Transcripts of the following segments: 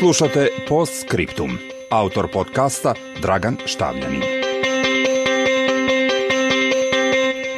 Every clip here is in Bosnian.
Slušate Post Scriptum. Autor podcasta Dragan Štavljanin.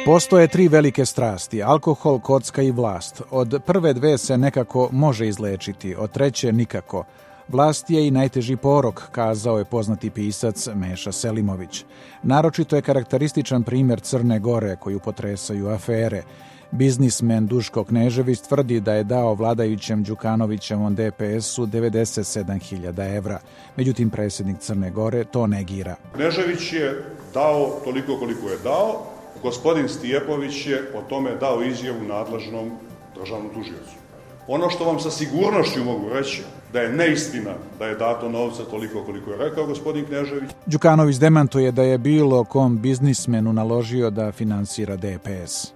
Postoje tri velike strasti, alkohol, kocka i vlast. Od prve dve se nekako može izlečiti, od treće nikako. Vlast je i najteži porok, kazao je poznati pisac Meša Selimović. Naročito je karakterističan primjer Crne Gore koju potresaju afere. Biznismen Duško Knežević tvrdi da je dao vladajućem Đukanovićevom DPS-u 97.000 evra. Međutim, predsjednik Crne Gore to negira. Knežević je dao toliko koliko je dao. Gospodin Stijepović je o tome dao izjavu nadležnom državnom tužiocu. Ono što vam sa sigurnošću mogu reći, da je neistina da je dato novca toliko koliko je rekao gospodin Knežević. Đukanović demantuje da je bilo kom biznismenu naložio da finansira DPS. E,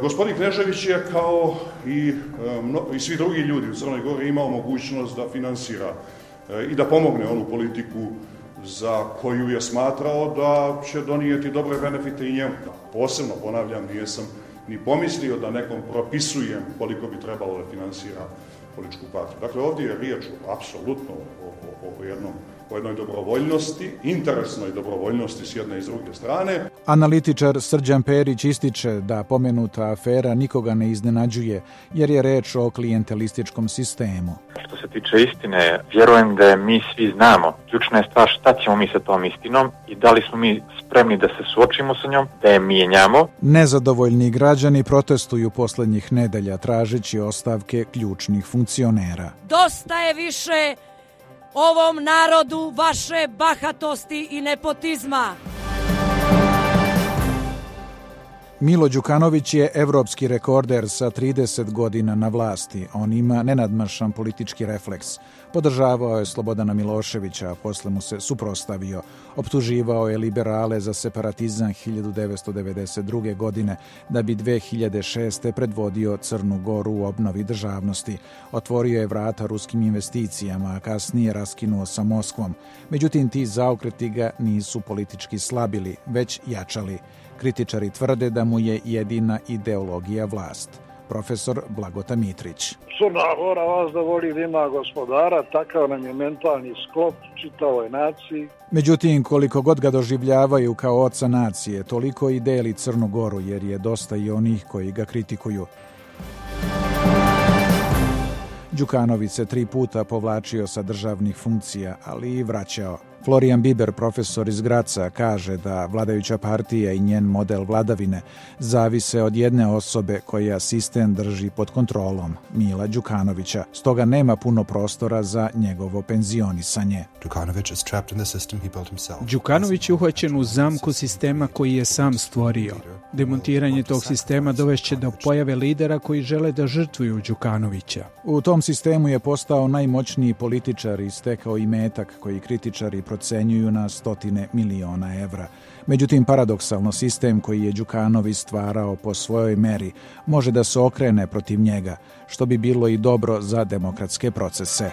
gospodin Knežević je kao i, e, i svi drugi ljudi u Crnoj Gori imao mogućnost da finansira e, i da pomogne onu politiku za koju je smatrao da će donijeti dobre benefite i njemu. Posebno, ponavljam, nijesam ni pomislio da nekom propisujem koliko bi trebalo da finansira političku partiju. Dakle, ovdje je riječ apsolutno o, o, o jednom o jednoj dobrovoljnosti, interesnoj dobrovoljnosti s jedne i s druge strane. Analitičar Srđan Perić ističe da pomenuta afera nikoga ne iznenađuje, jer je reč o klijentelističkom sistemu. Što se tiče istine, vjerujem da mi svi znamo. Ključna je stvar šta ćemo mi sa tom istinom i da li smo mi spremni da se suočimo sa njom, da je mijenjamo. Nezadovoljni građani protestuju poslednjih nedelja tražeći ostavke ključnih funkcionera. Dosta je više ovom narodu vaše bahatosti i nepotizma. Milo Đukanović je evropski rekorder sa 30 godina na vlasti. On ima nenadmašan politički refleks. Podržavao je Slobodana Miloševića, a posle mu se suprostavio. Optuživao je liberale za separatizam 1992. godine, da bi 2006. predvodio Crnu Goru u obnovi državnosti. Otvorio je vrata ruskim investicijama, a kasnije raskinuo sa Moskvom. Međutim, ti zaokreti ga nisu politički slabili, već jačali. Kritičari tvrde da mu je jedina ideologija vlast. Profesor Blagota Mitrić. Crna Gora vas da voli da ima gospodara, takav nam je mentalni sklop čitavoj naciji. Međutim, koliko god ga doživljavaju kao oca nacije, toliko i deli Crnu Goru, jer je dosta i onih koji ga kritikuju. Đukanović se tri puta povlačio sa državnih funkcija, ali i vraćao. Florian Biber, profesor iz Graca, kaže da vladajuća partija i njen model vladavine zavise od jedne osobe koja sistem drži pod kontrolom, Mila Đukanovića. Stoga nema puno prostora za njegovo penzionisanje. Đukanović je uhvaćen u zamku sistema koji je sam stvorio. Demontiranje tog sistema dovešće do pojave lidera koji žele da žrtvuju Đukanovića. U tom sistemu je postao najmoćniji političar i stekao i metak koji kritičari procenjuju na stotine miliona evra. Međutim, paradoksalno sistem koji je Đukanović stvarao po svojoj meri može da se okrene protiv njega, što bi bilo i dobro za demokratske procese.